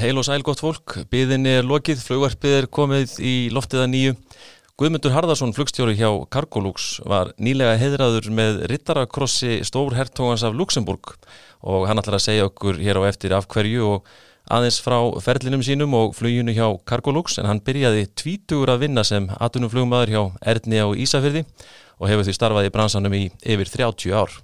Heil og sæl gott fólk, byðinni er lokið, flugvarpið er komið í loftiða nýju. Guðmundur Harðarsson, flugstjóri hjá Cargolux, var nýlega heiðraður með rittarakrossi Stórhertógans af Luxemburg og hann ætlar að segja okkur hér á eftir af hverju og aðeins frá ferlinum sínum og fluginu hjá Cargolux en hann byrjaði tvítugur að vinna sem atunum flugmaður hjá Erni á Ísafyrði og hefur því starfað í bransanum í yfir 30 ár.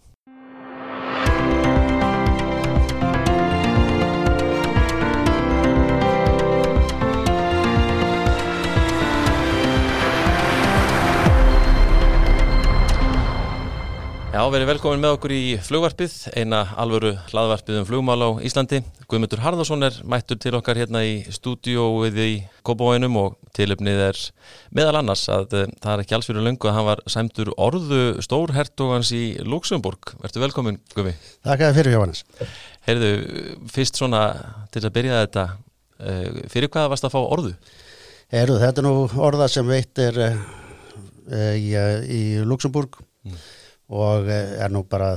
Já, verið velkomin með okkur í flugvarpið, eina alvöru hlaðvarpið um flugmál á Íslandi. Guðmundur Harðarsson er mættur til okkar hérna í stúdióið í Kópavóinum og tilöfnið er meðal annars að uh, það er ekki alls fyrir löngu að hann var sæmtur orðu stórhertogans í Luxemburg. Verður velkomin, Guðmi. Takk að fyrir Jóhannes. Heyrðu, fyrst svona til að byrja þetta, uh, fyrir hvað varst að fá orðu? Heyrðu, þetta er nú orða sem veitt er uh, í, í Luxemburg. Mm og er nú bara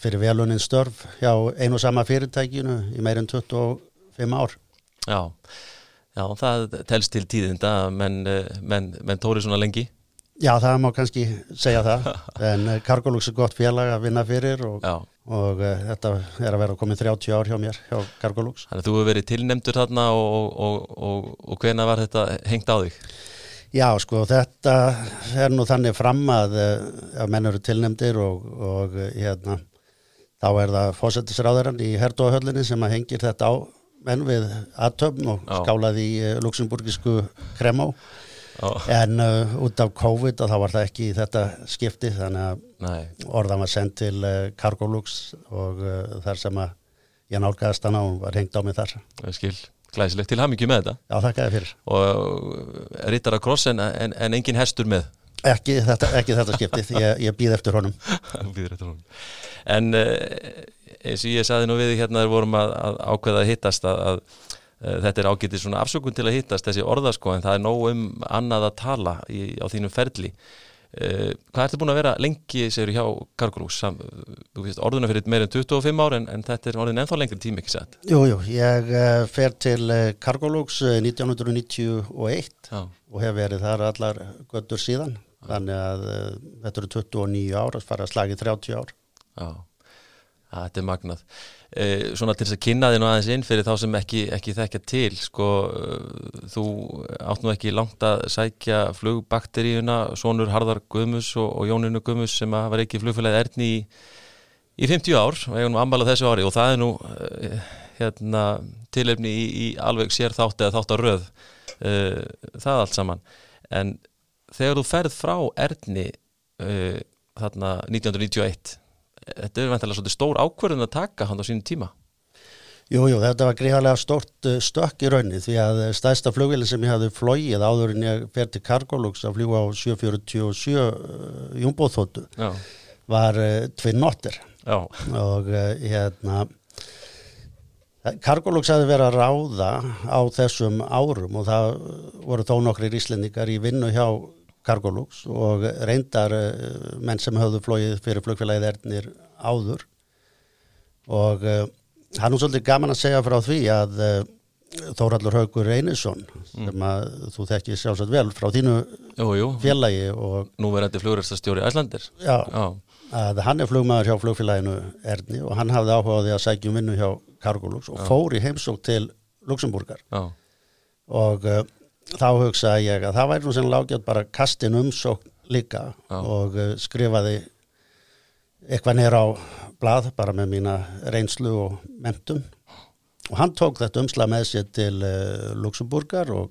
fyrir velunin störf hjá einu og sama fyrirtækinu í meirinn 25 ár. Já, já það telst til tíðinda, menn men, men tóri svona lengi? Já, það má kannski segja það, en Cargolux er gott félag að vinna fyrir og, og uh, þetta er að vera komið 30 ár hjá mér, hjá Cargolux. Þannig að þú hefur verið tilnemdur þarna og, og, og hvena var þetta hengt á þig? Já, sko, þetta er nú þannig fram að, að menn eru tilnemdir og, og hérna, þá er það fósettisráðarann í Herdóhöllinni sem að hengir þetta á menn við aðtöfn og Já. skálaði í luxemburgisku kremá en uh, út af COVID þá var það ekki í þetta skipti þannig að Nei. orðan var sendt til uh, Cargolux og uh, þar sem að ég nálgæðast hana og var hengt á mig þar. Skil glæsilegt til hafmyggju með þetta. Já, þakka þér fyrir. Og rittar að kross en, en, en engin hestur með. Ekki þetta, ekki þetta skiptið, ég, ég býð eftir honum. Býð eftir honum. En eins og ég saði nú við hérna þegar vorum að, að ákveða að hittast að, að, að þetta er ágætið svona afsökun til að hittast þessi orðasko en það er nóg um annað að tala í, á þínum ferli Uh, hvað ertu búin að vera lengi segur hjá veist orðuna fyrir meirinn 25 ár en, en þetta er orðin ennþá lengri tími ekki sett Jújú, ég uh, fer til uh, Cargolux 1991 Já. og hef verið þar allar göttur síðan. Já. þannig að þetta eru 29 ár að fara að slagi 30 ár. Já, þetta er magnað. Eh, svona til þess að kynna þig nú aðeins inn fyrir þá sem ekki, ekki þekkja til sko, eh, þú átt nú ekki langt að sækja flugbakteríuna Sónur Harðar Guðmus og, og Jóninu Guðmus sem var ekki flugfélagið erðni í, í 50 ár og ég var nú ammálað þessu ári og það er nú uh, hérna, tilefni í, í alveg sér þátt eða þátt á röð það allt saman. En þegar þú ferð frá erðni uh, þarna 1991 þetta er vantilega svolítið stór ákverðin að taka hann á sínum tíma. Jújú, jú, þetta var gríðarlega stort uh, stökk í raunni því að stæðsta flugvili sem ég hafði flóið áður en ég fer til Cargolux að fljúa á 747 uh, júmbóþóttu var tvinn notter og uh, hérna Cargolux hafði verið að ráða á þessum árum og það voru þó nokkri íslendingar í vinnu hjá Cargolux og reyndar uh, menn sem höfðu flóið fyrir flugfélagið erðnir áður og uh, hann er svolítið gaman að segja frá því að uh, Þóraldur Haugur Einarsson mm. sem að þú þekkir sjálfsagt vel frá þínu jú, jú. félagi og nú verður þetta flugræstastjóri Æslandir já, já, að hann er flugmaður hjá flugfélaginu erðni og hann hafði áhugaði að sækjum vinnu hjá Cargolux og já. fór í heimsók til Luxemburgar og þá hugsaði ég að það væri nú sem lágjast bara kastin umsókn líka Já. og uh, skrifaði eitthvað nýra á blað bara með mína reynslu og mentum og hann tók þetta umsla með sér til uh, Luxemburgar og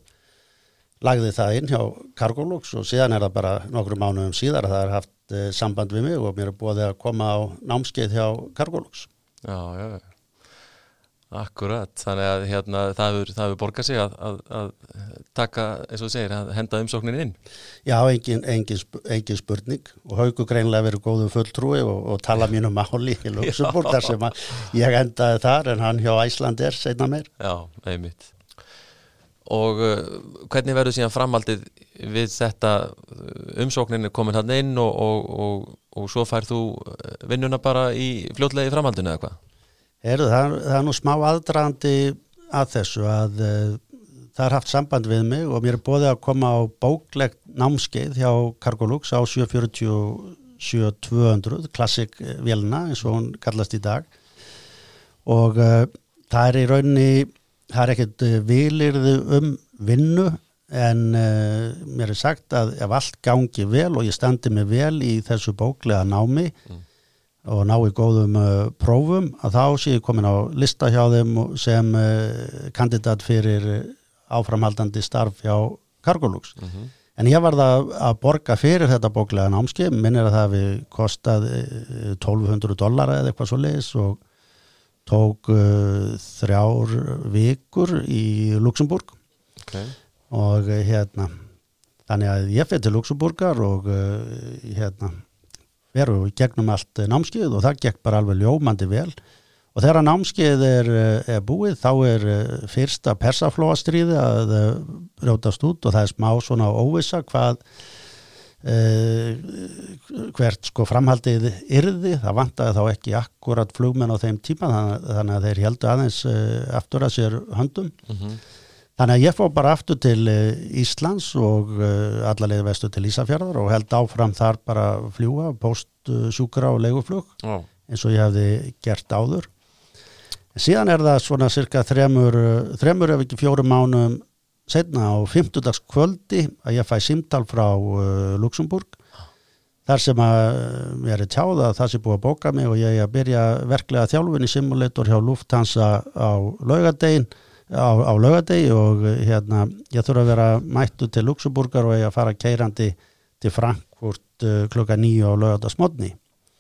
lagði það inn hjá Cargolux og síðan er það bara nokkru mánuðum síðar að það er haft uh, samband við mig og mér er búið að koma á námskeið hjá Cargolux. Já, já, já Akkurat, þannig að hérna, það hefur borgað sig að, að, að taka, eins og þú segir, að henda umsóknin inn. Já, engin, engin, engin spurning og haugu greinlega verið góðum fulltrúi og, og tala mínu máli í Luxemburg þar sem ég endaði þar en hann hjá Æsland er segna meir. Já, einmitt. Og uh, hvernig verður síðan framaldið við þetta uh, umsóknin komin hann inn og, og, og svo fær þú uh, vinnuna bara í fljótlegi framaldinu eða hvað? Heru, það, það er nú smá aðdraðandi að þessu að uh, það er haft samband við mig og mér er bóðið að koma á bóklegt námskeið hjá Cargolux á 747-200 klassik vélina eins og hún kallast í dag og uh, það er í rauninni það er ekkert vilirðu um vinnu en uh, mér er sagt að ef allt gangi vel og ég standi mig vel í þessu bóklega námi mm. Og ná í góðum uh, prófum að þá sé ég komin á lista hjá þeim sem uh, kandidat fyrir áframhaldandi starf hjá Cargolux mm -hmm. en ég var það að borga fyrir þetta bóklega námski minnir að það við kostað 1200 dollara eða eitthvað svo leiðis og tók uh, þrjár vikur í Luxemburg okay. og uh, hérna þannig að ég fyrir til Luxemburgar og uh, hérna veru gegnum allt námskið og það gekk bara alveg ljómandi vel. Og þegar námskið er, uh, er búið þá er uh, fyrsta persaflóastriði að rjótast út og það er smá svona óvisa hvað Uh, hvert sko framhaldið yrði, það vantaði þá ekki akkurat flugmenn á þeim tíma þannig, þannig að þeir heldu aðeins uh, aftur að sér höndum. Mm -hmm. Þannig að ég fór bara aftur til uh, Íslands og allarlega vestu til Ísafjörðar og held áfram þar bara fljúa, postsjúkra og leiguflug oh. eins og ég hefði gert áður. Síðan er það svona cirka þremur, þremur ef ekki fjórum mánum setna á 50 dags kvöldi að ég fæ simtal frá Luxemburg þar sem að ég er tjáða að það sé búið að bóka mig og ég er að byrja verklega þjálfun í simulator hjá Lufthansa á laugadegin á, á laugadegi og uh, hérna ég þurfa að vera mættu til Luxemburgar og ég að fara keirandi til Frankfurt uh, klukka nýju á laugadasmotni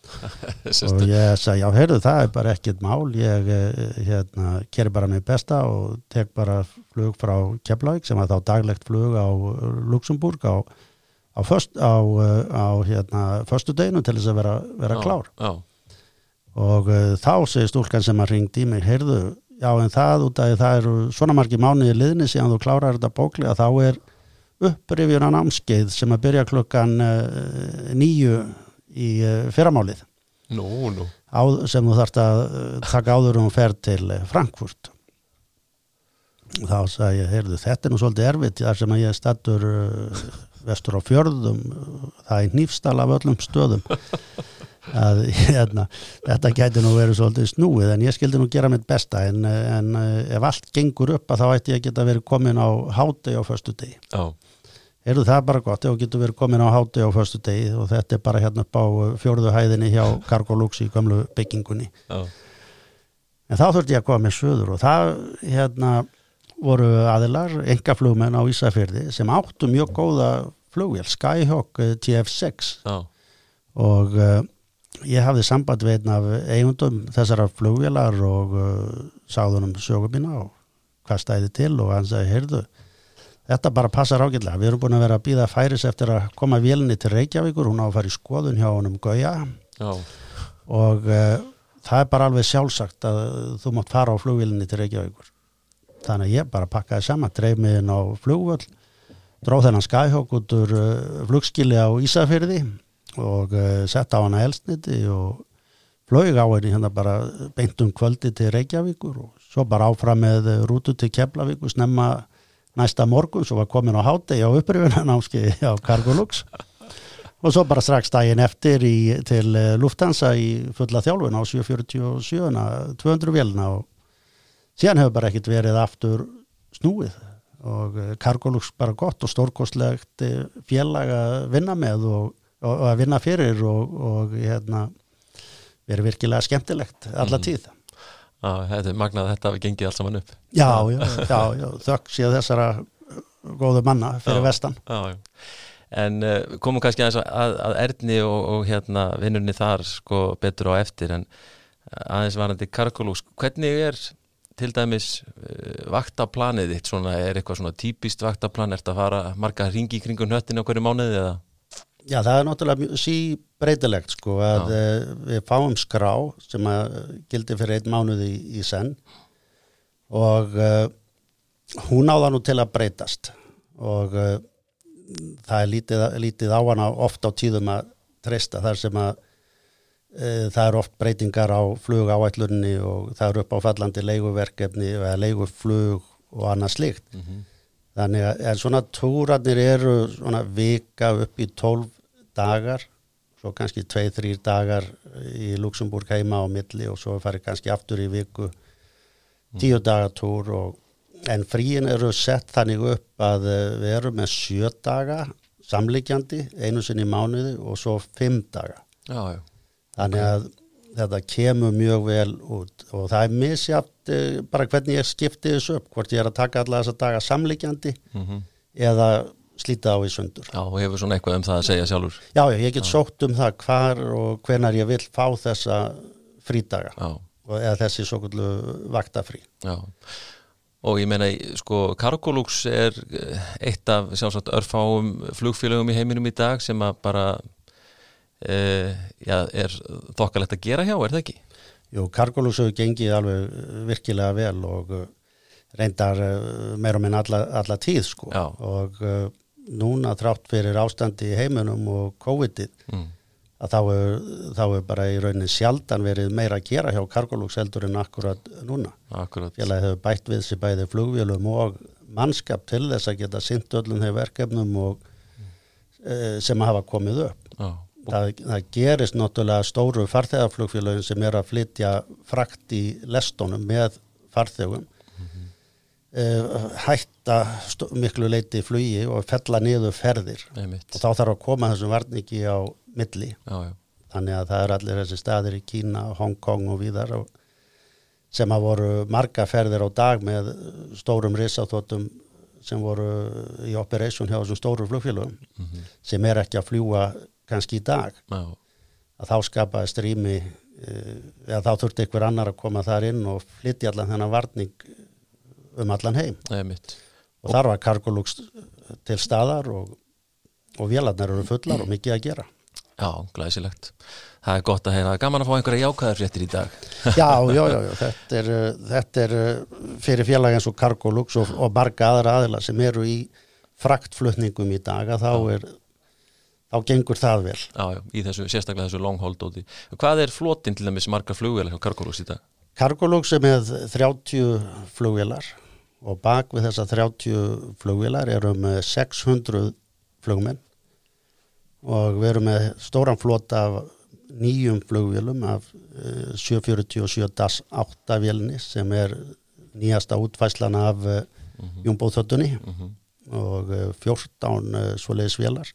og ég sagði, já, heyrðu, það er bara ekkit mál, ég eh, hérna, kerir bara mig besta og tek bara flug frá Keflavík sem var þá daglegt flug á Luxemburg á, á, föst, á, eh, á hérna, förstu deginu til þess að vera, vera klár. já, já. og uh, þá segir stúlkan sem að ringdi í mig, heyrðu, já, en það út af það eru svona margi mánuði liðni síðan þú klárar þetta bókli að þá er upprifjuna námskeið sem að byrja klukkan uh, nýju í uh, fyrramálið. No, no. Á, sem þú þarfst að uh, taka áður um að fer til Frankfurt. Þá sagði ég, heyrðu, þetta er nú svolítið erfitt þar sem að ég stattur vestur á fjörðum. Það er nýfstal af öllum stöðum að hérna, þetta gæti nú verið svolítið snúið en ég skildi nú gera mitt besta en, en ef allt gengur upp að þá ætti ég að geta verið komin á háti á förstu degi Já Erðu það bara gott ef þú getur verið komin á háti á förstu degi og þetta er bara hérna upp á fjörðu hæðinni hjá Cargolux í gamlu byggingunni. Oh. En þá þurfti ég að koma með söður og það hérna voru aðilar, engaflugmenn á Ísafjörði sem áttu mjög góða flugvél, Skyhawk eh, TF6 oh. og uh, ég hafði samband við einn af eigundum þessara flugvélar og uh, sáðunum sögumina og hvað stæði til og hann sagði, heyrðu Þetta bara passar ágætlega. Við erum búin að vera að býða færis eftir að koma vélni til Reykjavíkur, hún á að fara í skoðun hjá honum Gauja og uh, það er bara alveg sjálfsagt að þú mátt fara á flugvélni til Reykjavíkur. Þannig að ég bara pakkaði saman, dreif mig inn á flugvöld, dróð þennan skæhjók út úr uh, flugskili á Ísafyrði og uh, setta á hana elsniti og flög á henni hérna bara beint um kvöldi til Reykjavíkur og svo bara áfram með rútu til Keflavíkur snemma næsta morgun, svo var komin á hátegi á uppröfunanámski á Cargolux. Og svo bara strax daginn eftir í, til eh, Lufthansa í fulla þjálfun á 747 200 vélina og síðan hefur bara ekkit verið aftur snúið. Og eh, Cargolux bara gott og stórkostlegt eh, félag að vinna með og, og, og að vinna fyrir og, og hérna verið virkilega skemmtilegt alla mhm. tíð Þetta er magnað að þetta hafi gengið allt saman upp Já, já, já, já þökk síðan þessara góðu manna fyrir já, vestan já, já. En uh, komum kannski aðeins að, að Erni og, og hérna vinnurni þar sko betur á eftir en aðeins varandi Karkolús hvernig er til dæmis uh, vaktaplanið þitt svona, er eitthvað svona típist vaktaplan, ert að fara marga ringi kringun höttin á hverju mánuði eða? Já, það er náttúrulega síbreytilegt sko að Já. Eh, við fáum skrá sem að gildi fyrir einn mánuði í, í senn og uh, hún áða nú til að breytast og uh, það er lítið, lítið á hana oft á tíðum að treysta þar sem að e, það er oft breytingar á flug áætlunni og það er upp á fallandi leiguverkefni eða leiguflug og annað slikt mm -hmm. þannig að svona túrarnir eru svona vika upp í 12 dagar svo kannski 2-3 dagar í Luxemburg heima á milli og svo farir kannski aftur í viku 10 dagatúr og en fríin eru sett þannig upp að eh, við erum með 7 daga samlíkjandi einu sinni í mánuði og svo 5 daga já, já. þannig að þetta kemur mjög vel út og það er misjátt uh, bara hvernig ég skipti þessu upp hvort ég er að taka alla þessa daga samlíkjandi mm -hmm. eða slíta á í sundur Já, og hefur svona eitthvað um það að segja sjálfur Já, ég get Já. sótt um það hvar og hvenar ég vil fá þessa frídaga Já. eða þessi svo kvöldu vaktafrí Já Og ég meina, sko, Cargolux er eitt af sjálfsagt örfáum flugfélögum í heiminum í dag sem að bara uh, já, er þokkalegt að gera hjá, er það ekki? Jú, Cargolux hefur gengið alveg virkilega vel og reyndar meira og minn alla, alla tíð sko já. og núna trátt fyrir ástandi í heiminum og COVID-ið mm. að þá hefur bara í raunin sjaldan verið meira að gera hjá Cargolux heldur en akkurat núna. Akkurat. Félagi hefur bætt við sér bæði flugvélum og mannskap til þess að geta synt öllum þeir verkefnum og, mm. sem hafa komið upp. Já. Það, það gerist náttúrulega stóru farþegarflugfélagin sem er að flytja frakt í lestónum með farþegum hætta miklu leiti flugi og fella niður ferðir Einmitt. og þá þarf að koma þessum varningi á milli já, já. þannig að það er allir þessi staðir í Kína, Hong Kong og víðar og sem að voru marga ferðir á dag með stórum risáþóttum sem voru í operation hjá þessum stóru flugfélagum mm -hmm. sem er ekki að fljúa kannski í dag Já. að þá skapaði strími eh, eða þá þurfti ykkur annar að koma þar inn og flytti allan þennan varning um allan heim Nei, og þar var Cargolux til staðar og, og vélarnar eru fullar og mikið að gera Já, glæsilegt. Það er gott að heyra gaman að fá einhverja jákæðar fréttir í dag Já, já, já, já. Þetta, er, þetta er fyrir félag eins og Cargolux og, og marga aðra aðila sem eru í fraktflutningum í dag að þá er þá gengur það vel. Já, já, í þessu, sérstaklega þessu long hold óti. Hvað er flotin til dæmis marga flugvelar hjá Cargolux í dag? Cargolux er með 30 flugvelar og bak við þessa 30 flugvelar erum með 600 flugmenn og við erum með stóran flota af nýjum flugvelum af 747 DAS 8 velni sem er nýjasta útfæslan af mm -hmm. júmbóþöttunni mm -hmm. og 14 eh, svoleiðis velar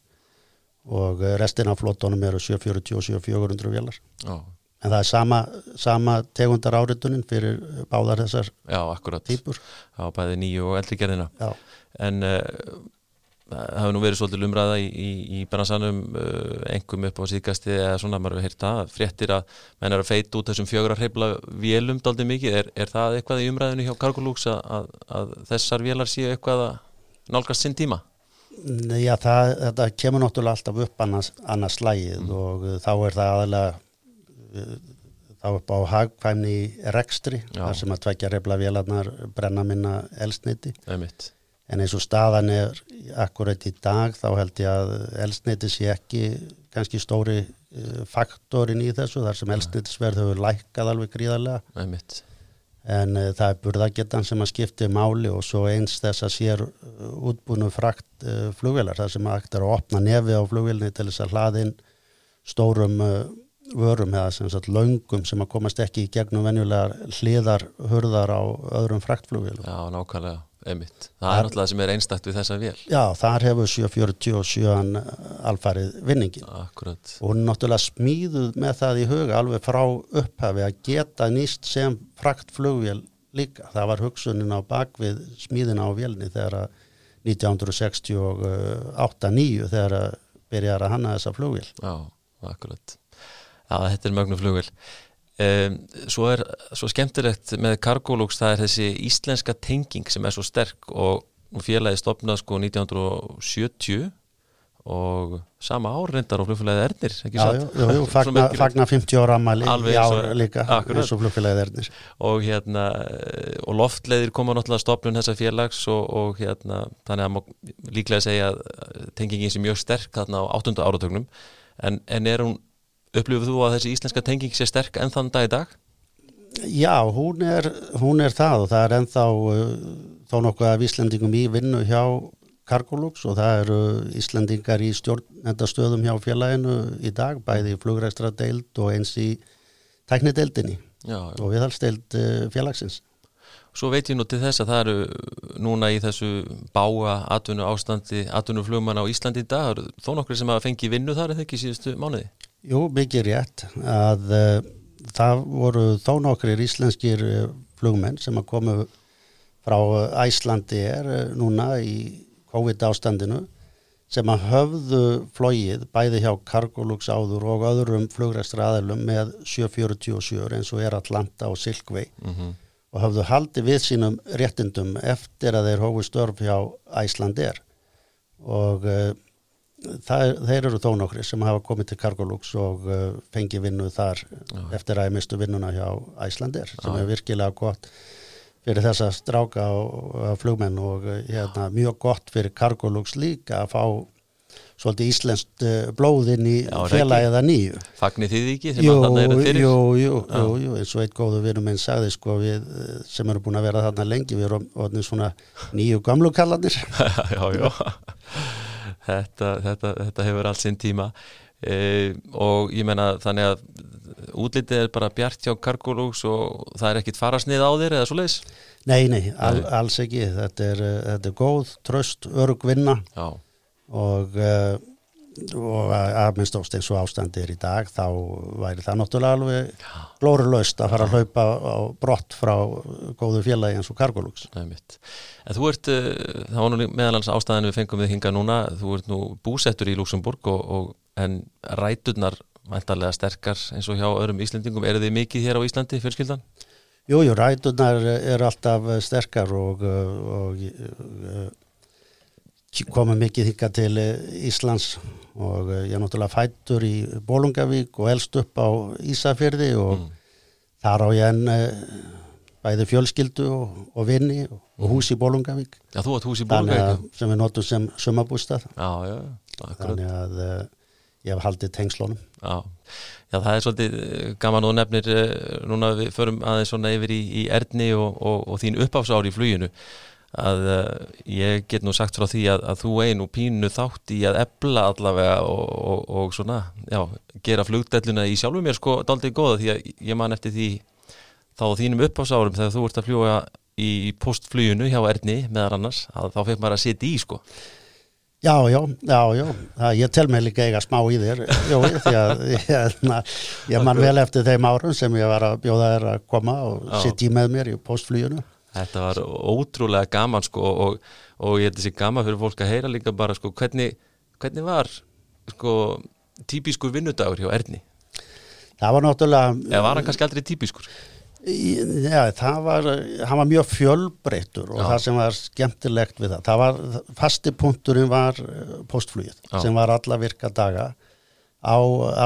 og eh, restin af flottónum eru 740 og 7400 vélar oh. En það er sama, sama tegundar áritunin fyrir báðar þessar Já, akkurat, típur á bæði nýju og eldri gerðina Já. en uh, það hefur nú verið svolítið lumræða í, í, í bransanum uh, engum upp á síðgasti eða svona, maður hefur heyrt það fréttir að menn er að feita út þessum fjögur að hreifla vélum daldið mikið, er, er það eitthvað í umræðinu hjá Cargolux að, að, að þessar vélar séu eitthvað að nálgast sinn tíma? Já, það, þetta kemur náttúrulega alltaf upp annars, annars slægið mm. og þá er það aðalega þá upp á hagkvæmni rekstri, Já. þar sem að tvekja reyfla vélarnar brenna minna elsniti. Einmitt. En eins og staðan er akkurat í dag þá held ég að elsniti sé ekki kannski stóri uh, faktorin í þessu þar sem elsnitisverð hefur lækkað alveg gríðarlega. Einmitt en uh, það er burðagettan sem að skipti máli og svo eins þess að sér uh, útbúinu frakt uh, flugvelar þar sem að er að opna nefi á flugvelni til þess að hlaðin stórum vörum eða sem sagt laungum sem að komast ekki í gegnum venjulegar hliðar hurðar á öðrum fraktflugvelum. Já, nákvæmlega Einmitt. Það er alltaf það sem er einstakt við þessa vél Já, þar hefur 747 alfarið vinningin Akkurat. og hún er náttúrulega smíðuð með það í huga alveg frá upphafi að geta nýst sem frakt flugvél líka það var hugsunin á bakvið smíðina á vélni þegar 1968-9 þegar að byrjar að hanna þessa flugvél Já, akkurat Já, þetta er mögnu flugvél. Um, svo er svo skemmtilegt með Cargolux það er þessi íslenska tenging sem er svo sterk og félagi stopnað sko 1970 og sama ár reyndar og flugfélagið Ernir Já, jú, jú, fagna, fagna 50 ára ammali í ár líka eins og flugfélagið Ernir. Og hérna og loftleiðir koma náttúrulega stopnun þessa félags og, og hérna þannig að maður líklega segja að tengingin sé mjög sterk þarna á 8. áratögnum en, en er hún upplifur þú að þessi íslenska tenging sé sterk enn þann dag í dag? Já, hún er, hún er það og það er ennþá uh, þó nokkuð af Íslandingum í vinnu hjá Cargolux og það eru Íslandingar í stjórnendastöðum hjá félaginu í dag, bæði í flugræstra deild og eins í tæknideildinni og viðhalsdeild uh, félagsins. Svo veit ég nú til þess að það eru núna í þessu báa atvinnu ástandi, atvinnu flugmann á Íslandi í dag, þó nokkur sem að fengi vinnu þar eða ekki síðustu mánuði? Jú, mikið rétt að uh, það voru þó nokkur íslenskir uh, flugmenn sem að komu frá Æslandi er uh, núna í COVID ástandinu sem að höfðu flóið bæði hjá Cargolux áður og öðrum flugræstra aðelum með 747 eins og er Atlanta og Silkvei. Mm og hafðu haldi við sínum réttindum eftir að þeir hófu störf hjá Æslandir og uh, það, þeir eru þó nokkri sem hafa komið til Cargolux og uh, fengi vinnu þar Já. eftir að ég mistu vinnuna hjá Æslandir sem Já. er virkilega gott fyrir þessa stráka og, og flugmenn og uh, hérna, mjög gott fyrir Cargolux líka að fá svolítið íslenskt eh, blóðinn í félagið að nýju. Fagnir þið ekki að þarna eru fyrir? Jú, jú, jú, jú, eins og eitt góðu vinum einn sagði sko við eh, sem eru búin að vera þarna lengi, við erum svona nýju gamlu kallanir. já, já, þetta, þetta, þetta hefur allt sinn tíma e, og ég menna þannig að útlitið er bara bjart hjá Kargolúks og það er ekkit farasnið á þér eða svo leiðis? Nei, nei, all, alls ekki, þetta er, þetta er góð, tröst, örug vinna. Já og, uh, og að minnst ást eins og ástandi er í dag þá væri það náttúrulega alveg glórulaust að fara að hlaupa á brott frá góðu félagi eins og Cargolux. En þú ert, uh, það var nú meðalans ástæðan við fengum við hinga núna, þú ert nú búsettur í Luxemburg og, og en ræturnar vantarlega sterkar eins og hjá öðrum Íslandingum, eru þið mikið hér á Íslandi fjölskyldan? Jújú, ræturnar er alltaf sterkar og, og, koma mikið hikka til eh, Íslands og eh, ég er náttúrulega fættur í Bólungavík og elst upp á Ísafjörði og mm. þar á ég enn eh, bæði fjölskyldu og, og vinni og, og hús í Bólungavík Já, þú átt hús í Bólungavík sem við notum sem sumabústað Já, já, akkurat. Þannig að uh, ég hef haldið tengslónum Já, já það er svolítið gaman og nefnir núna við förum aðeins svona yfir í, í erðni og, og þín uppáfsári í fluginu að uh, ég get nú sagt frá því að, að þú einu pínu þátt í að ebla allavega og, og, og svona, já, gera flugdelluna í sjálfu mér sko daldið góða því að ég man eftir því þá þínum uppásárum þegar þú ert að fljúa í postfluginu hjá Erni meðan annars, að þá fekk maður að setja í sko. Já, já, já, já, það, ég tel mig líka eiga smá í þér, jó, því að ég, ég man vel eftir þeim árum sem ég var að bjóða þér að koma og setja í með mér í postfluginu Þetta var ótrúlega gaman sko og, og ég held þessi gaman fyrir fólk að heyra líka bara sko hvernig, hvernig var sko típiskur vinnudagur hjá Erni? Það var náttúrulega... Eða var hann kannski aldrei típiskur? Já, það var, hann var mjög fjölbreytur og Já. það sem var skemmtilegt við það, það var, fasti punkturinn var eh, postflugið Já. sem var alla virka daga á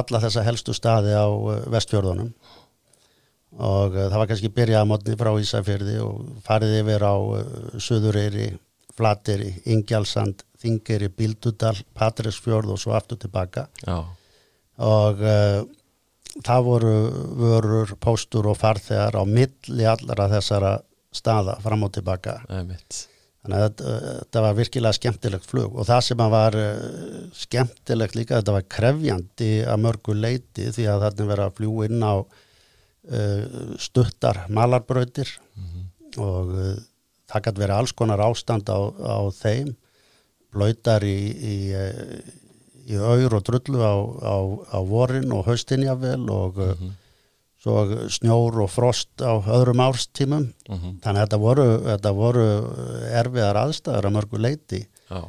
alla þessa helstu staði á eh, vestfjörðunum og uh, það var kannski byrjað mótni frá Ísafjörði og farið yfir á uh, Suðureyri, Flateri, Ingjalsand, Þingeri, Bíldudal, Patræsfjörð og svo aftur tilbaka Já. og uh, það voru vörur, póstur og farþegar á milli allara þessara staða fram og tilbaka Æmitt. þannig að þetta, þetta var virkilega skemmtilegt flug og það sem var skemmtilegt líka, þetta var krefjandi að mörgu leiti því að þarna verið að fljú inn á stuttar malarbrautir mm -hmm. og uh, það kann vera alls konar ástand á, á þeim blöytar í, í, uh, í auður og drullu á, á, á vorin og haustinjafel og mm -hmm. svo snjór og frost á öðrum árstímum mm -hmm. þannig að þetta voru, þetta voru erfiðar aðstæður að mörgu leiti Já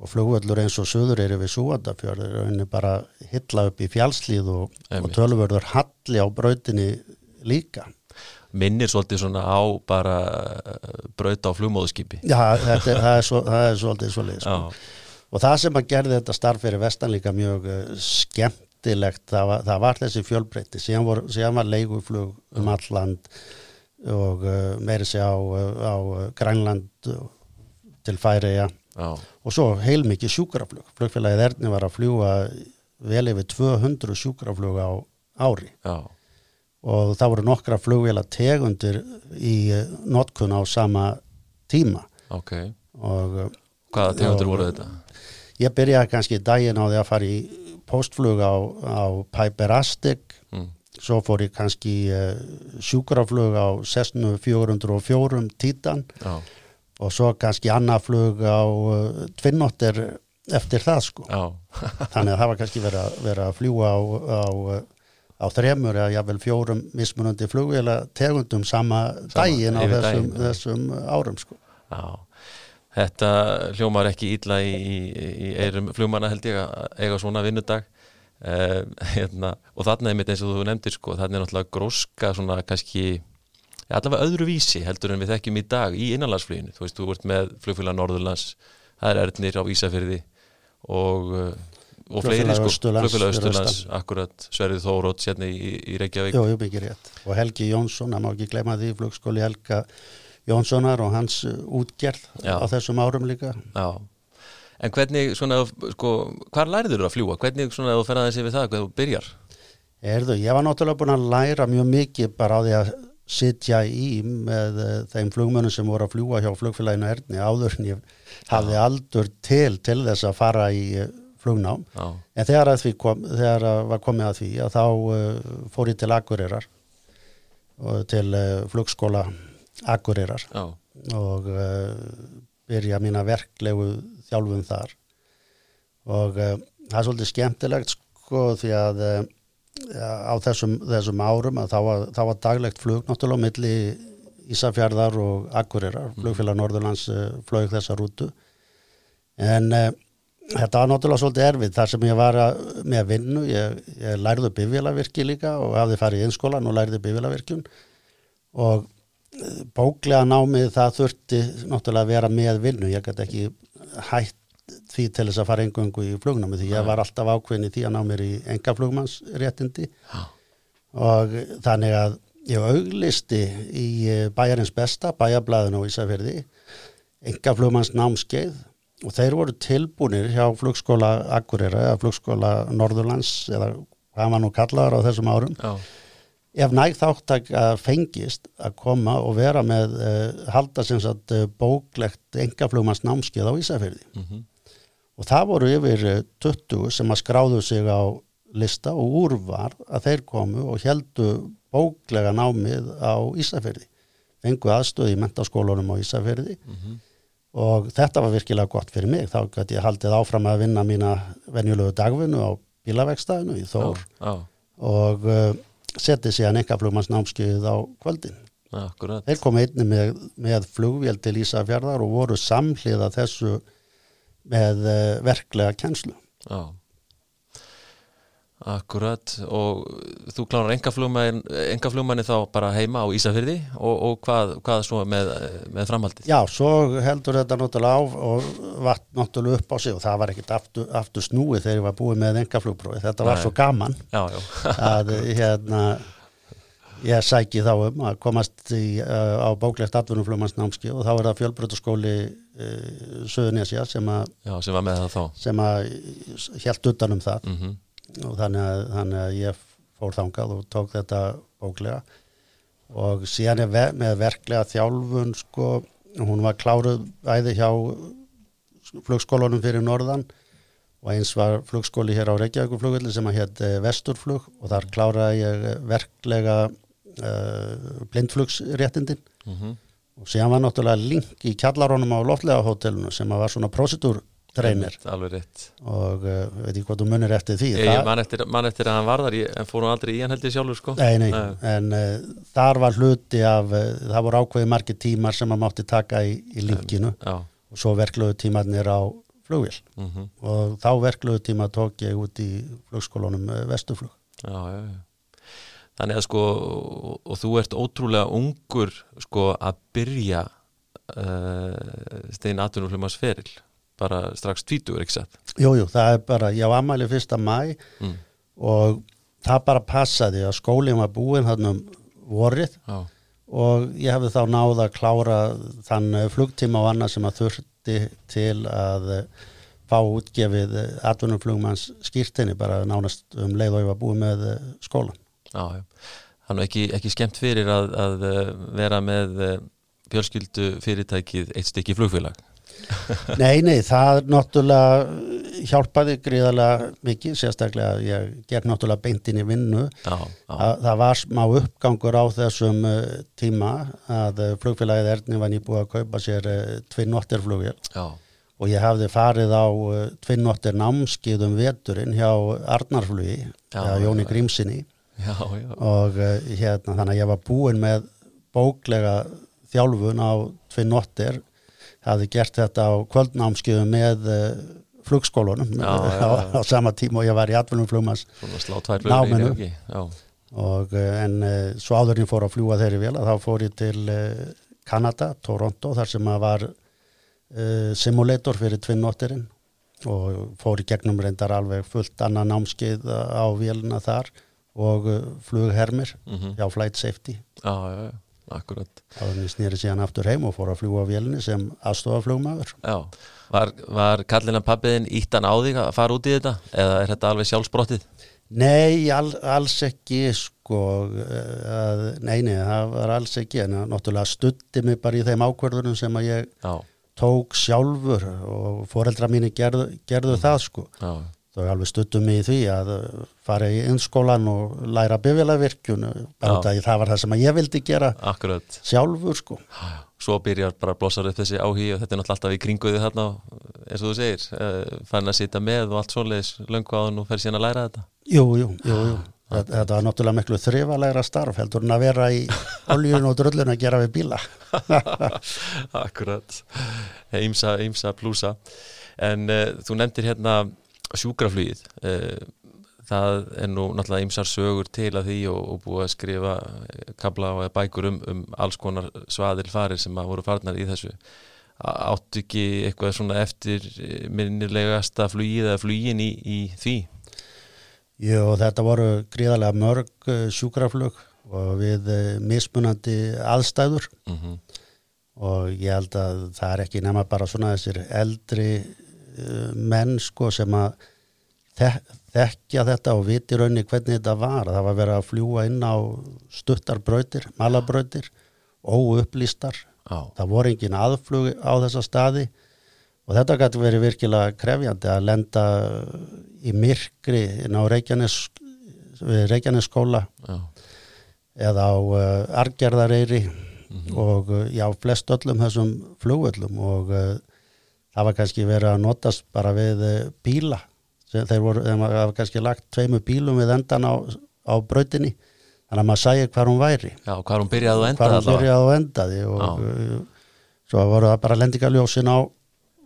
og flugvöldur eins og söður eru við Súandafjörður er henni bara hitla upp í fjálslíð og, og tölvörður halli á brautinni líka. Minnir svolítið svona á bara eh, brauta á flugmóðskipi Já, þetta, það, er svo, það er svolítið svolítið sko. og það sem að gerði þetta starf fyrir vestan líka mjög uh, skemmtilegt það var, það var þessi fjölbreyti síðan, vor, síðan var leiguflug um alland og uh, meiri sig á, á Grænland til Færiða Já. og svo heilmikið sjúkraflug flugfélagið Erni var að fljúa vel yfir 200 sjúkraflug á ári Já. og það voru nokkra flugvila tegundir í notkun á sama tíma Ok, og uh, hvaða tegundur Og- voru þetta? ég byrjaði kannski daginn á því að fara í postflug á, á Piper Astic Mm. svo fór ég kannski uh, sjúkraflug á Cessna 404 Titan Já, og svo kannski annað flug á uh, Tvinnóttir eftir það sko þannig að það var kannski verið að, verið að fljúa á, á, á þremur eða jáfnvel fjórum mismunandi flugvila tegundum sama, daginn á yfir þessum, daginn, þessum árum sko. já. Þetta hljómar ekki illa í, í, í eirum flugmanna held ég að eiga svona vinnudag uh, hérna, og þarna er mitt eins og þú nefndir sko, þarna er náttúrulega gróska svona kannski allavega öðru vísi heldur en við þekkjum í dag í innanlandsfluginu, þú veist, þú ert með flugfélag Norðurlands, það er Ernir á Ísafyrði og uh, og fleiri sko, flugfélag Östurlands akkurat, Sverrið Þórótt sérna í, í Reykjavík Jú, jú, mikið rétt. Og Helgi Jónsson, það má ekki gleyma því, flugskóli Helga Jónssonar og hans uh, útgerð Já. á þessum árum líka. Já, en hvernig svona, sko, hvar lærður þú að fljúa? Hvernig svona þú fer aðeins yfir það, hvernig þú byrjar? Erðu, ég var náttúrulega búin að læra mjög mikið bara á því að sitja í með uh, þeim flugmönnum sem voru að fljúa hjá flugfélaginu Erni áður en ég hafði aldur til til þess að fara í uh, flugnám. Já, En þegar, að því kom, þegar að var komið að því að þá uh, fór ég til Akureyrar og til uh, flugskóla Akureyrar já, og uh, byrja mína verklegu þjálfum þar. Og það er svolítið skemmtilegt sko því að á þessum, þessum árum að þá var, þá var daglegt flug náttúrulega milli Ísafjarðar og Akureyrar, flugfélag Norðurlands uh, flög þessa rútu. En uh, þetta var náttúrulega svolítið erfið þar sem ég var að, með vinnu ég, ég lærði bifvélavirki líka og hafði farið í einskólan og lærði bifvélavirkjun. Og eh, bóklega námið það þurfti náttúrulega að vera með vinnu. Ég gæti ekki hætt því til þess að fara engöngu í flugnámi því ég var alltaf ákveðin í því að ná mér í enga flugmannsréttindi Já. og þannig að ég auglisti í eh, bæjarins besta, bæjarblæðin á Ísafjörði enga flugmanns námskeið og þeir voru tilbúinir hjá flugskóla Akureyra eða flugskóla Norðurlands eða hvað var nú kallaðar á þessum árum. Já, ef næg þáttak að fengist að koma og vera með uh, halda sem sagt uh, bóklegt engaflugmanns námskeið á Ísafjörði mhm, og það voru yfir eh, 20 sem að skráðu sig á lista og úrvar að þeir komu og heldu bóklega námið á Ísafjörði fengu aðstöði í mentaskólunum á Ísafjörði mhm, og þetta var virkilega gott fyrir mig. Þá gæti ég haldið áfram að vinna mína venjulegu dagvinnu á bílavegstæðinu í Þór. Já, já, og uh, setið síðan engaflugmanns námskeið á kvöldin. Akkurat, Þeir komu einni með, með flugvél til Ísafjarðar og voru samhliða þessu með uh, verklega kjenslu. já, akkurat og þú klárar engaflugmanni þá bara heima á Ísafyrði og, og hvað, hvað svo með, með framhaldið? Já, svo heldur þetta náttúrulega á og vatt náttúrulega upp á sig og það var ekkit aftur, aftur snúið þegar ég var búið með engaflugprófi. Þetta var Nei. svo gaman Já, já, að hérna ég sæki þá um að komast í, uh, á bóklegt atvinnuflugmannsnámski og þá er það fjölbrötaskóli uh, Söðunesja sem að, já, sem var með það þá. sem að helt utan um það. mm og þannig að, þannig að ég fór þangað og tók þetta bóklega. Og síðan er ve með verklega þjálfun sko, hún var kláruð æði hjá flugskólanum fyrir norðan og eins var flugskóli hér á Reykjavíkuflugvelli sem að hétt eh, Vesturflug og þar kláraði ég verklega uh, blindflugsréttindin. -hmm. og síðan var náttúrulega link í kjallarónum á loftlega hótelinu sem var svona prosedúrtreinir og uh, veit ekki hvað þú munir eftir því. Ég, ég man eftir, man eftir að hann var þar ég- en fór hann aldrei í hann held ég sjálfur sko. Nei, nei, Nei. en uh, þar var hluti af, uh, það voru ákveði margir tímar sem maður mátti taka í, í linkinu. Já, og svo verkluðu tímarnir á flugvél. Mm og þá verkluðu tíma tók ég út í flugskólanum uh, Vesturflug. já, já, já Þannig að sko og, og þú ert ótrúlega ungur sko að byrja uh, stein atvinnuflumars feril. Bara strax tvítugur, ekki satt? Jú, jú, það er bara, ég á ammæli fyrsta mæ mm. og það bara passaði að skólinn var búinn hann um vorið Já, og ég hefði þá náð að klára þann uh, flugtíma og annað sem að þurfti til að uh, fá útgefið atvinnumflugmanns skýrtinni bara nánast um leið og ég var búið með skólan Já, er ekki, ekki skemmt fyrir að, að vera með fjölskyldu fyrirtækið eitt stykki flugfélag. Nei, nei, það náttúrulega hjálpaði gríðarlega mikið, sérstaklega ég ger náttúrulega beintin í vinnu. Já, já. Að, það var smá uppgangur á þessum uh, tíma að flugfélagið Erni var nýbúið að kaupa sér tvinnotterflugil og ég hafði farið á tvinnottir námskiðum veturinn hjá Arnarflugi, hjá Jóni Grímsinni og hérna þannig að ég var búin með bóklega þjálfun á tvinnottir hafði gert þetta á kvöldnámskiðu með uh, flugskólunum já, já, já. á sama tíma og ég var í atvinnum flugmanns. Náminu. og uh, en svo áðurinn fór að fljúa þeirri vel að þá fór ég til Kanada, Toronto þar sem að var simulator fyrir tvinnóttirinn og fór í gegnum reyndar alveg fullt annað námskið á vélina þar og flughermir mm -hmm. hjá Flight Safety Já, já, já akkurat. Þá snýri síðan aftur heim og fór að fljúa vélni sem aðstofaflugmaður. Já, var, var kallina pappiðin íttan á þig að fara út í þetta eða er þetta alveg sjálfsbrottið? Nei, all, alls ekki sko, að, nei, nei, það var alls ekki en náttúrulega stutti mig bara í þeim ákverðunum sem að ég Já. tók sjálfur og foreldra mínu gerðu, gerðu mm. það sko. Já þau alveg stuttum í því að fara í innskólan og læra bifjölavirkjun bara það, var það sem ég vildi gera Akkurat. sjálfur sko. Svo byrjar bara að blossa upp þessi áhí og þetta er náttúrulega alltaf í kringuði þarna eins og þú segir, eh, fann að sita með og allt svoleiðis löngu á hann og fer síðan að læra þetta. Jú, jú, jú, jú. Þetta, þetta var náttúrulega miklu þrifalæra starf heldur en að vera í oljun og dröllun að gera við bíla. Akkurat. Ímsa, ímsa plúsa. En uh, þú nefndir hérna sjúkraflýð eh, það er nú náttúrulega ymsar sögur til að því og, og búið að skrifa eh, kabla og bækur um, um alls konar svaðil farir sem að voru farnar í þessu áttu ekki eitthvað svona eftir eh, minnilegasta flýið eða flýin í, í því? Jú, þetta voru gríðarlega mörg sjúkraflug og við mismunandi aðstæður mm -hmm. og ég held að það er ekki nema bara svona þessir eldri menn sko sem að þekkja þetta og viti raunni hvernig þetta var það var verið að fljúa inn á stuttarbrautir, malabrautir óupplýstar ah. það voru engin aðflug á þessa staði og þetta gæti verið virkilega krefjandi að lenda í myrkri inn á Reykjanes Reykjanes skóla ah. eða á uh, Argerðareyri mm -hmm. og uh, já, flest öllum þessum flugöllum og það var kannski verið að notast bara við bíla. Þeir voru, þeir hafa kannski lagt tveimu bílum við endan á, á brautinni. Þannig að maður sæði hvað hún væri. Já, hvað hún byrjaði og endaði hvað hún byrjaði og endaði og Já. svo voru það bara lendingaljósin á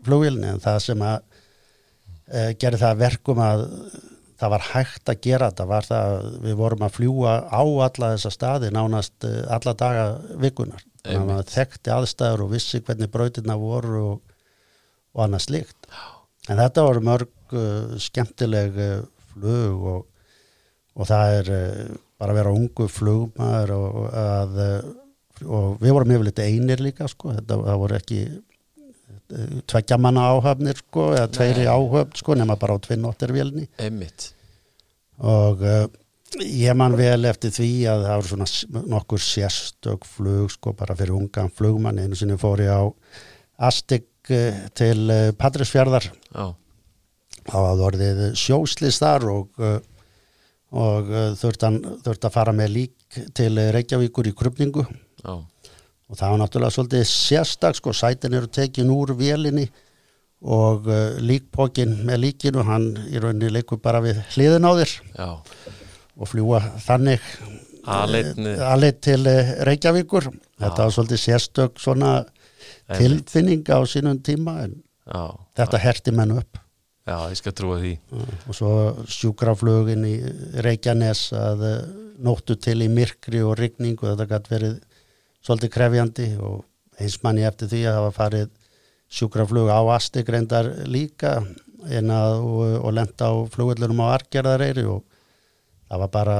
flugilni en það sem að e, gerði það verkum að það var hægt að gera þetta var það að við vorum að fljúa á alla þessa staði nánast alla daga vikunar þannig að maður þekkti aðstæður og vissi hvernig brautina voru og og annað slíkt. En þetta voru mörg uh, skemmtileg uh, flug og, og það er uh, bara að vera ungu flugmaður og, að, uh, og við vorum yfirleitt einir líka sko, þetta voru ekki uh, tveggja manna áhafnir sko, eða tveiri áhafn sko, nema bara á tvinnóttervélni og uh, ég man vel eftir því að það voru svona nokkur sérstök flug sko bara fyrir ungan flugmann. Einu sinni fór ég á Astig Eh, til eh, Patrísfjörðar þá hafði orðið sjóslis þar og, eh, og þurft að fara með lík til Reykjavíkur í krupningu Já. og það var náttúrulega svolítið sérstak sko, sætin eru tekin úr vélinni og líkpókin með líkinu, hann í rauninni leikur bara við hliðin á þér Já. og fljúa þannig aðleitt til Reykjavíkur Já. þetta var svolítið sérstök svona tilfinning á sínum tíma en já, þetta herti menn upp. Já, ég skal trúa því. Og svo sjúkraflögin í Reykjanes að eh, nóttu til í myrkri og rigning og þetta gæti verið svolítið krefjandi og eins manni eftir því að hafa farið sjúkraflög á Astegreindar líka að, og, og lenda á flugveldunum á Argerðareyri og það var bara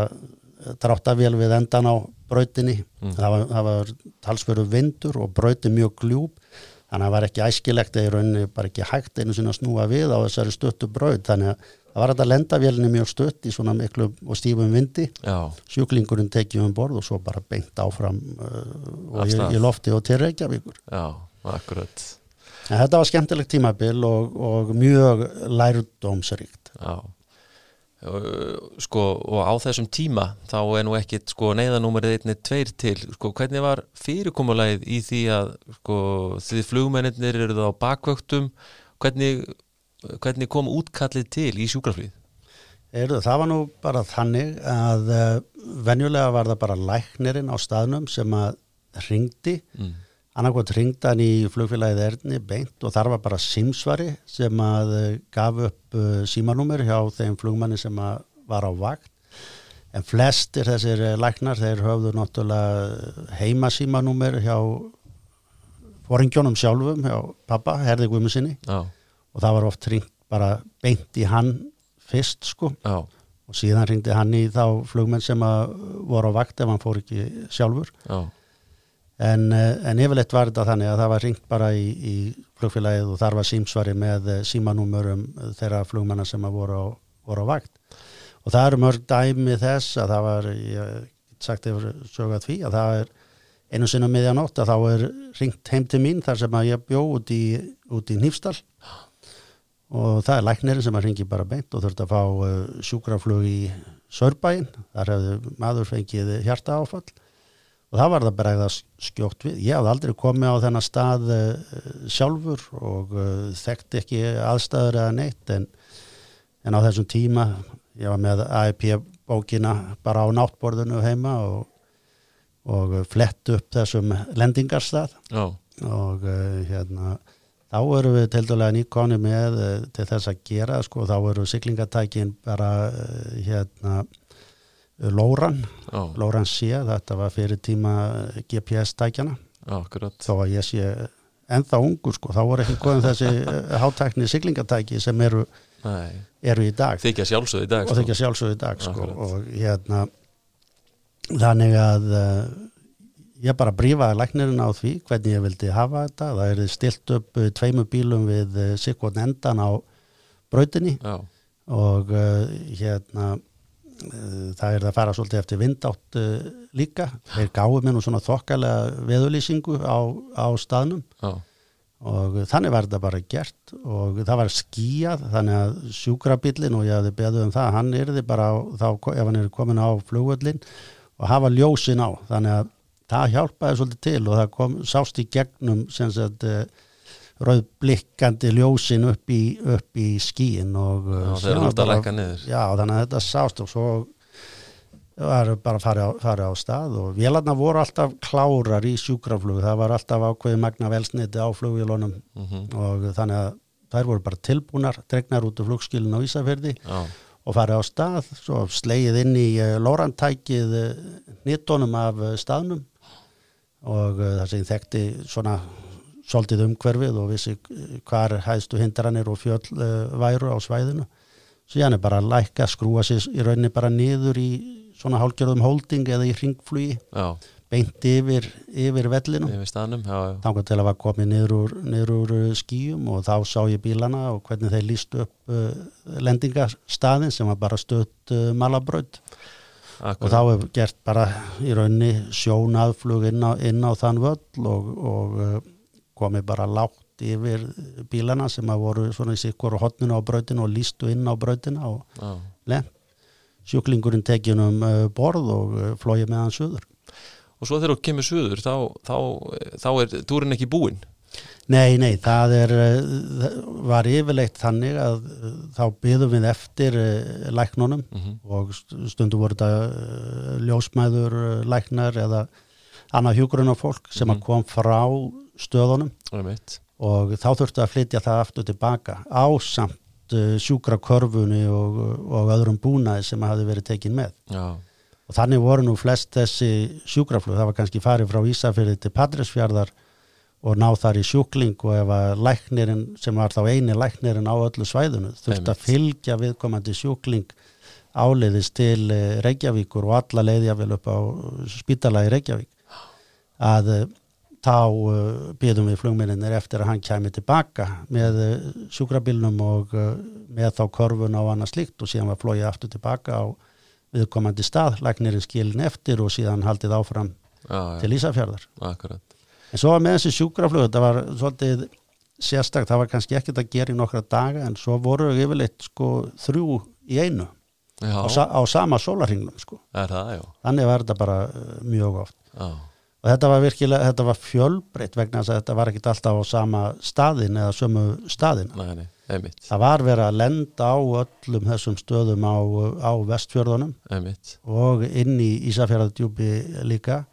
dráttavél við endan á brautinni. Mm. það var, var talsveru vindur og brauti mjög gljúp þannig að það var ekki æskilegt eða í rauninni bara ekki hægt einu sinna að snúa við á þessari stöttu brauð þannig að það var þetta lendavélni mjög stutt í svona miklu og stífum vindi. Já, sjúklingurinn tekið um borð og svo bara beint áfram uh, og í, lofti og til Reykjavíkur. Já, akkurat. En þetta var skemmtilegt tímabil og, og mjög lærdómsríkt. Já sko og á þessum tíma þá er nú ekkit sko neyðanúmerið einni tveir til, sko hvernig var fyrirkomulegið í því að sko því flugmennir eru það á bakvöktum hvernig, hvernig kom útkallið til í sjúkraflýð? Heyrðu, það var nú bara þannig að uh, venjulega var það bara læknirinn á staðnum sem að ringdi, Mm. Annarkvæmt ringdi hann í flugfélagið Erni beint og þar var bara simsvari sem að uh, gaf upp uh, símanúmer hjá þeim flugmanni sem var á vakt. En flestir þessir uh, læknar þeir höfðu náttúrulega heima símanúmer hjá foringjónum sjálfum hjá pappa, Herði Guðmusinni Já, og það var oft ringt bara beint í hann fyrst sko. Já, og síðan ringdi hann í þá flugmenn sem að voru á vakt ef hann fór ekki sjálfur. Já, en, eh, en yfirleitt var þetta þannig að það var ringt bara í, í flugfélagið og þar var símsvari með eh, símanúmurum þeirra flugmenna sem voru á, voru á vakt. Og það eru mörg dæmi þess að það var ég get sagt yfir sögað því að það er einu sinna miðjanótt að þá er ringt heim til mín þar sem að ég bjó út í, í Nýfstall og það er læknirinn sem að ringi bara beint og þurfti að fá sjúkraflug í Sörbæin, þar hefði maður fengið hjarta áfall og það var það bara eða skjótt við. Ég hafði aldrei komið á þennan stað uh, sjálfur og uh, þekkti ekki aðstæður eða neitt en, en á þessum tíma ég var með AIP bókina bara á náttborðinu heima og, og flett upp þessum lendingarstað. Já, og uh, hérna þá erum við til dælega nýkonni með til þess að gera sko, þá eru siglingatækin bara hérna Lóran, já, Lóran sé þetta var fyrir tíma uh, GPS-tækjana þó að ég sé ennþá ungur sko, þá voru ekki góðum þessi uh, hátækni siglingatæki sem eru, Nei, eru í dag. Þykja sjálfsögð í dag og sko. þykja sjálfsögðu í dag sko, og hérna þannig að ég bara brífaði læknirinn á því hvernig ég vildi hafa þetta. Það er stilt upp tveimu bílum við sikkvotn endan á brautinni. Já, og hérna það er að fara svolítið eftir vindátt uh, líka. Þeir gáðu mér nú svona þokkalega veðulýsingu á, á staðnum. Já, og þannig var þetta bara gert og það var skíjað þannig að sjúkrabillin og ég hafði beðið um það hann yrði bara á, þá, ef hann er komin á flugvöllin og hafa ljósin á. Þannig að það hjálpaði svolítið til og það kom, sást í gegnum sem sagt uh, rauðblikkandi ljósin upp í, upp í skíin og já að bara- Já, þannig að þetta sást og svo var bara á, farið á stað og vélarnar voru alltaf klárar í sjúkraflug, það var alltaf ákveði magna velsniti á flugvélunum mm og þannig að þær voru bara tilbúnar, dregnar út úr flugskilin á Ísafjörði Já, og farið á stað, svo slegið inn í uh, lórantækið uh, nýttónum af staðnum og það sem þekkti svona svolítið umhverfið og vissi uh, hvar hæðstu hindranir og fjöll uh, væru á svæðinu. Síðan er bara að lækka, skrúa sér í rauninni bara niður í svona hálgjörðum holding eða í ringflugi beint yfir, yfir já, þangað til að var komið niður úr, niður úr uh, skýjum og þá sá ég bílana og hvernig þeir lístu upp uh, lendingastaðin sem var bara stöðt uh, malabraut. Og þá hefur gert bara í raunni sjónaðflug inn á, inn á þann völl og, og komið bara lágt yfir bílana sem að voru svona í sikkur hotninu á brautinu og lístu inn á brautina og Já, lent. Sjúklingurinn tekið um uh, borð og uh, flóið með hann suður. Og svo þegar þú kemur suður þá, þá, þá er túrin ekki búinn? Nei, nei, það er, uh, var yfirleitt þannig að þá byðum við eftir læknunum mm og st- stundum voru þetta ljósmæður læknar eða annað hjúgrunna fólk sem Mhm. að kom frá stöðunum. Það er mitt og þá þurftu að flytja það aftur tilbaka ásamt uh, sjúkrakörfunni og, og öðrum búnaði sem hafi verið tekin með. Já, Og þannig voru nú flest þessi sjúkraflug, það var kannski farið frá Ísafyrði til Patrísfjörðar og ná þar í sjúkling og ef að læknirinn sem var þá eini læknirinn á öllu svæðinu þurfti að fylgja viðkomandi sjúkling áleiðis til eh, Reykjavíkur og alla leiðja vel upp á spítala í Reykjavík. Að eh, þá uh, byðum við flugminninir eftir að hann kæmi tilbaka með uh, sjúkrabilnum og uh, með þá korfun á annað slíkt og síðan var flóið aftur tilbaka á viðkomandi stað, læknirinn skilin eftir og síðan haldið áfram já, já. til Ísafjörðar. Akkurat. En svo með þessi sjúkraflug, þetta var svolítið sérstaklega, það var kannski ekkert að gera í nokkra daga en svo voru við yfirleitt sko þrjú í einu á, á sama sólarhinglum sko. Það, Þannig var þetta bara mjög oft. Já og þetta var virkilega, þetta var fjölbreytt vegna þess að þetta var ekkit alltaf á sama staðin eða sömu staðin það var verið að lenda á öllum þessum stöðum á, á vestfjörðunum einmitt. og inn í Ísafjörðardjúbi líka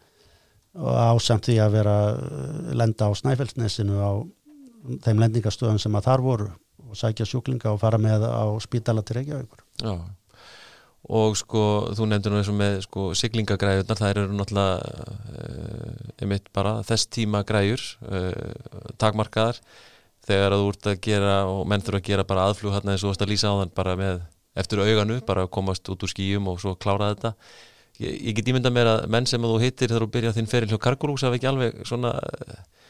og ásamt því að vera eh, lenda á Snæfellsnesinu á þeim lendingastöðum sem að þar voru og sækja sjúklinga og fara með á spítala til Reykjavíkur. Já og sko þú nefndir nú eins og með sko siglingagræðunar það eru náttúrulega uh, einmitt bara þess tíma græjur uh, takmarkaðar. Þegar þú ert að gera og menn þurfa að gera bara aðflug hérna eins og þú ert að lýsa á þann bara með eftir auganu, bara komast út úr skýjum og svo klára þetta. Ég, ég get ímynda mér að menn sem þú hittir þegar þú byrja þinn feril hjá Kargurús hafa ekki alveg svona Eh,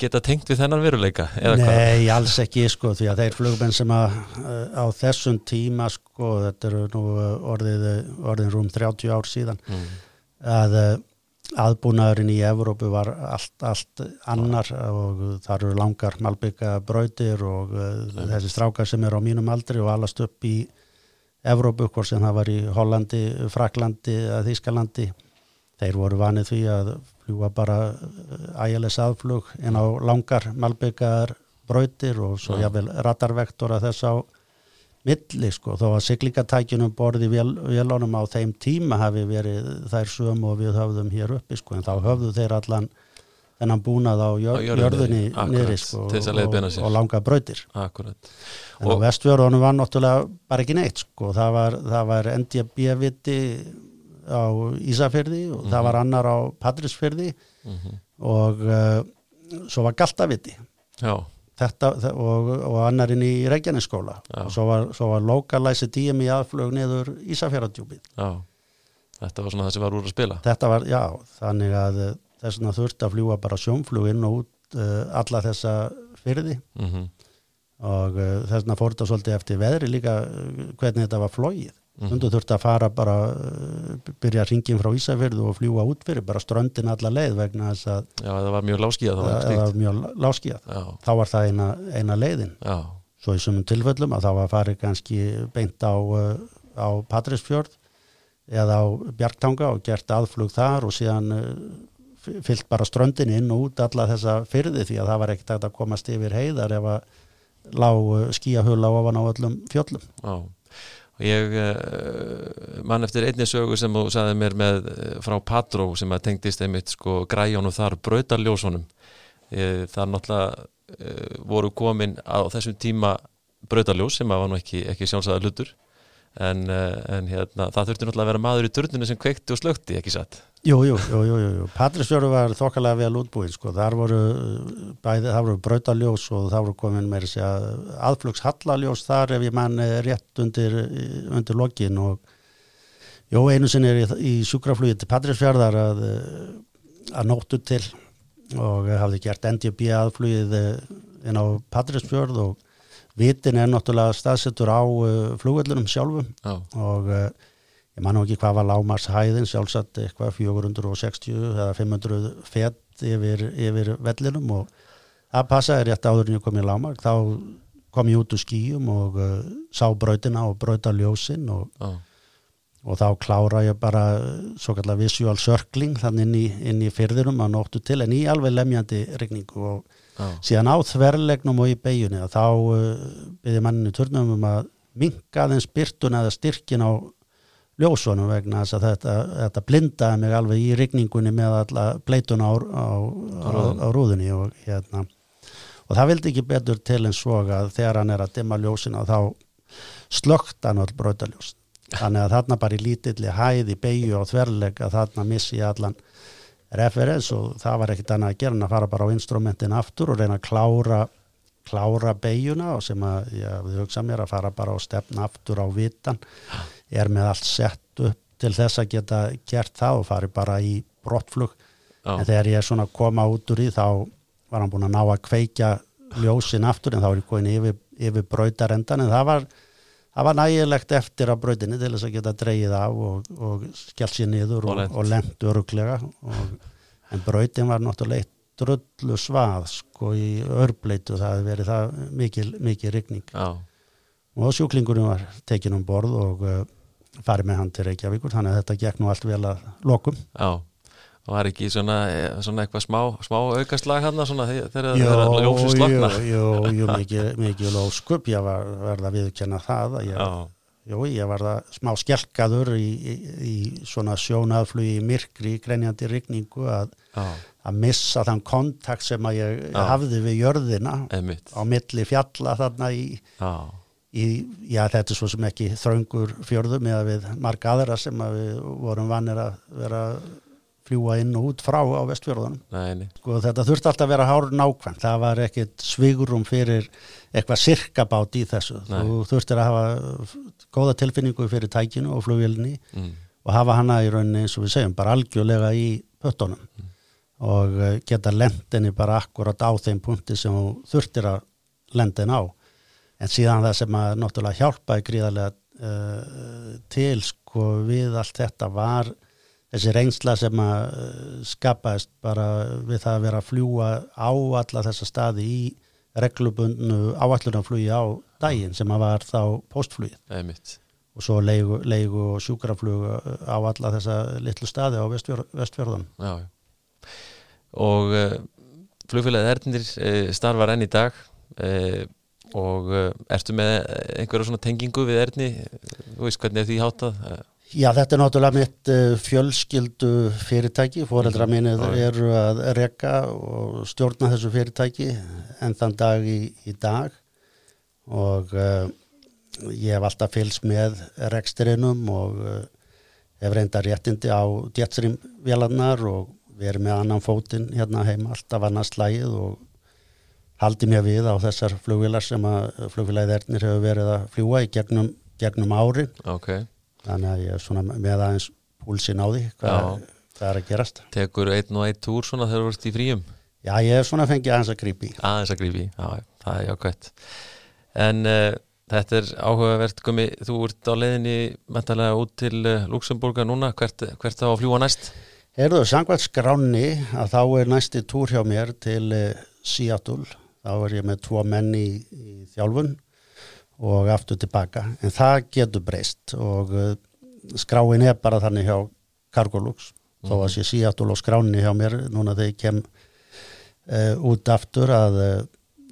geta tengt við þennan veruleika? Nei, alls ekki sko því að þeir flugmenn sem að eh, á þessum tíma sko, þetta eru nú eh, orðið, orðin rúm 30 ár síðan mm. að aðbúnaðurinn í Evrópu var allt, allt annar og það eru langar malbygga brautir og mm. þessi strákar sem eru á mínum aldri og allast upp í Evrópu, hvort sem það var í Hollandi, Fraklandi Þískalandi þeir voru vanið því að fljúa bara eh, ægilegs aðflug en á langar malbyggar brautir og svo ja. jáfnvel ratarvektora þess á milli sko. Þó að siglingatækjunum borði velónum á þeim tíma hafi verið þær söm og við höfðum hér uppi sko. En þá höfðu þeir allan þennan búnað á, jör, á jörðunni niður sko, og, og, og langa brautir. Akkurat. en á vestfjörðunum var náttúrulega bara ekki neitt sko. Það var, var NDB-viti á Ísafjörði og mm -hmm. það mhm. var annar á Patrísfjörði mm -hmm. og uh, svo var Galtaviti. Þetta, og, og annarinn í Reykjanesskóla. Og svo var, var lokalæsi díum í aðflög niður Ísafjörðardjúpið Þetta var svona það sem var úr að spila. Þetta var, já, þannig að uh, þess að þurfti að fljúa bara sjónfluginn og út uh, alla þessa fyrði mm -hmm. og uh, þess að fór þetta svolítið eftir veðri líka hvernig þetta var flóið Stundu mhm. þurfti að fara bara uh, byrja að ringin frá Ísafjörðu og fljúa út fyrir bara ströndin alla leið vegna þess að Já, það var mjög láskíðað það var mjög láskíðað þá var það eina, eina leiðin. Já. svo í sumum tilfellum að þá var farið kannski beint á, uh, á Patrísfjörð eða á Bjarktanga og gert aðflug þar og síðan uh, fyllt bara ströndin inn og út alla þessa fyrði því að það var ekkert að komast yfir heiðar ef að lág skíahula ofan á öllum fjöllum. Já og ég uh, mann eftir einni sögu sem þú sagði mér með uh, frá Patró sem að tengdist einmitt sko græjónu þar brautarljósunum. Uh, það náttúrulega voru komin á þessum tíma brautarljós sem að var nú ekki, ekki sjálfsæða hlutur en, en hérna, það þurfti náttúrulega að vera maður í turninu sem kveikti og slökti, ekki satt? Jú, jú, jú, jú, jú. Patrísfjörðu var þokkalega vel útbúinn sko, þar voru bæði, það voru brautaljós og það voru komin með þessi aðflugshallaljós þar ef ég mann rétt undir, undir lokin. Og jú, einu sinni er í, í sjúkraflugi til Patrísfjörðar að, að nóttu til og hafði gert NDB aðflugið inn á Patrísfjörð og vitin er náttúrulega staðsettur á uh, flugvöldunum sjálfum Já. og uh, ég man nú ekki hvað var lámars hæðin sjálfsagt eitthvað 460 eða 500 fett yfir, yfir vellinum og það passaði rétt áður en ég kom í lámar þá kom ég út úr skýjum og uh, sá brautina og brauta ljósin og, oh. og þá klára ég bara svo kallar visual circling þannig inn í, inn í fyrðinum að nóttu til en í alveg lemjandi regningu og oh. síðan á þverlegnum og í beigjunni þá uh, byrði manninu turnum um að minka þenn spyrtun eða styrkin á ljósunum vegna þess að þetta, þetta blindaði mig alveg í rigningunni með alla pleituna á, á, á, á rúðunni og, hérna, og það vildi ekki betur til en svo að þegar hann er að dimma ljósina þá slögt hann all brötaljós þannig að þarna bara í lítilli hæði beigju og þverlega þarna missi allan referens og það var ekkit annað að gera en að fara bara á instrumentin aftur og reyna að klára klára beigjuna og sem að ég hugsa mér að fara bara á stefn aftur á vitan er með allt sett upp til þess að geta gert það og fari bara í brottflug Já. en þegar ég svona koma út úr því þá var hann búin að ná að kveikja ljósin aftur en þá er ég komin yfir, yfir bröytarendan en það var, það var nægilegt eftir að bröytinni til þess að geta dreyið af og, og skellt sér niður og, og lengt öruglega en bröytin var náttúrulega drullu svað sko í örbleitu. Það hefði verið það mikil, mikil rigning. Já. og sjúklingurinn var tekin um borð og uh, farið með hann til Reykjavíkur. Þannig að þetta gekk nú allt vel að lokum. Já er ekki svona, svona eitthvað smá, smá aukaslag hann þegar það er að ljósa slagna Jú, jú, mikið, mikið lóskup ég var, verða að viðkjanna það að ég, jú, ég var það smá skjelkaður í, í, í svona sjónaðflugi myrkri í grenjandi rigningu að, að missa þann kontakt sem að ég já. hafði við jörðina Einmitt. á milli fjalla þarna í, í já þetta er svo sem ekki þraungur fjörðum eða við marga aðra sem að við vorum vannir að vera fljúa inn og út frá á vestfjörðunum sko þetta þurfti alltaf að vera hár nákvæm það var ekkit svigurum fyrir eitthvað sirkabát í þessu Nei. þú þurftir að hafa góða tilfinningu fyrir tækinu og flugilni mm. og hafa hana í rauninni eins og við segjum bara algjörlega í pöttunum mm. og eh, geta lendinni bara akkurat á þeim punkti sem þú þurftir að lendin á en síðan það sem að náttúrulega hjálpaði gríðarlega uh, til sko við allt þetta var þessi reynsla sem að eh, skapast bara við það að vera að fljúa á alla þessa staði í reglubundnu áallunarflugi á daginn sem að var þá postflugið og svo leigu, leigu og sjúkraflug á alla þessa litlu staði á vestfjör, vestfjörðan Já, og uh, flugfélagið Ernir uh, starfar enn í dag uh, og ertu með einhverja svona tengingu við Erni, þú veist hvernig er því hátað? Já, þetta er náttúrulega mitt uh, fjölskyldu fyrirtæki, foreldra mhm. mínir eru að rekka og stjórna þessu fyrirtæki en þann dag í, í dag og uh, ég hef alltaf fylgst með reksturinnum og uh, hef reynda réttindi á djettsrimvélarnar og verið með annan fótinn hérna heima alltaf annars slægið og haldi mér við á þessar flugvilar sem að flugvilæðirnir hefur verið að fljúa í gegnum, gegnum ári. Ok þannig að ég er svona með aðeins púlsin á því hvað, hvað er að gerast. Tekur einn og einn túr svona þegar þú ert í fríum? Já, ég er svona fengið aðeins að grípi Aðeins að grípi, já, það er jákvæmt En uh, þetta er áhugavert gummi, þú ert á leiðinni mentalega út til uh, Luxemburga núna. Hvert, hvert þá að fljúa næst? Herðu, sangvært skráni að þá er næsti túr hjá mér til uh, Seattle, þá er ég með tvo menn í, í þjálfun og aftur tilbaka en það getur breyst og uh, skráin er bara þannig hjá Cargolux mm. þó að mhm. sé síatul og skráni hjá mér núna þegar ég kem uh, út aftur að uh,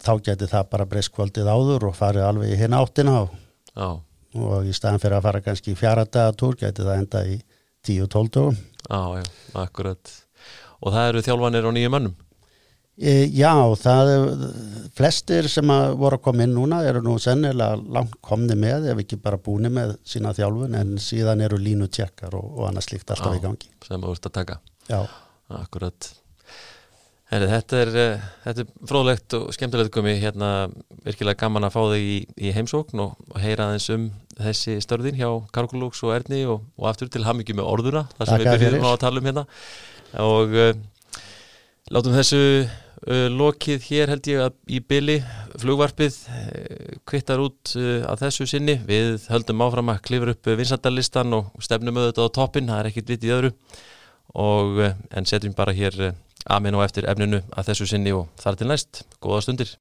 þá getur það bara breyst kvöldið áður og farið alveg í hinn áttina og, oh. og í staðan fyrir að fara kannski í fjara dagatúr getur það enda í 10-12 dögum Já, já, akkurat og það eru þjálfanir á nýju mönnum E, já, það er flestir sem að voru að koma inn núna eru nú sennilega langt komni með ef ekki bara búni með sína þjálfun en síðan eru línu tjekkar og, og annað slíkt alltaf já, í gangi. Sem þú ert að taka. Já. Akkurat. Heri, þetta, er, eh, þetta er fróðlegt og skemmtilegt komið hérna virkilega gaman að fá þig í, í heimsókn og, heyra aðeins um þessi störðin hjá Karkulúks og Erni og, og aftur til hamingi með orðuna það sem Takk við byrjum á að tala um hérna og uh, látum þessu Uh, lokið hér held ég að í byli flugvarpið uh, kvittar út uh, að þessu sinni. Við höldum áfram að klifra upp vinsandalistan og stefnum auðvitað á toppin það er ekkit vitið öðru. Og, en setjum bara hér aðminn og eftir efninu að þessu sinni og þar til næst, góða stundir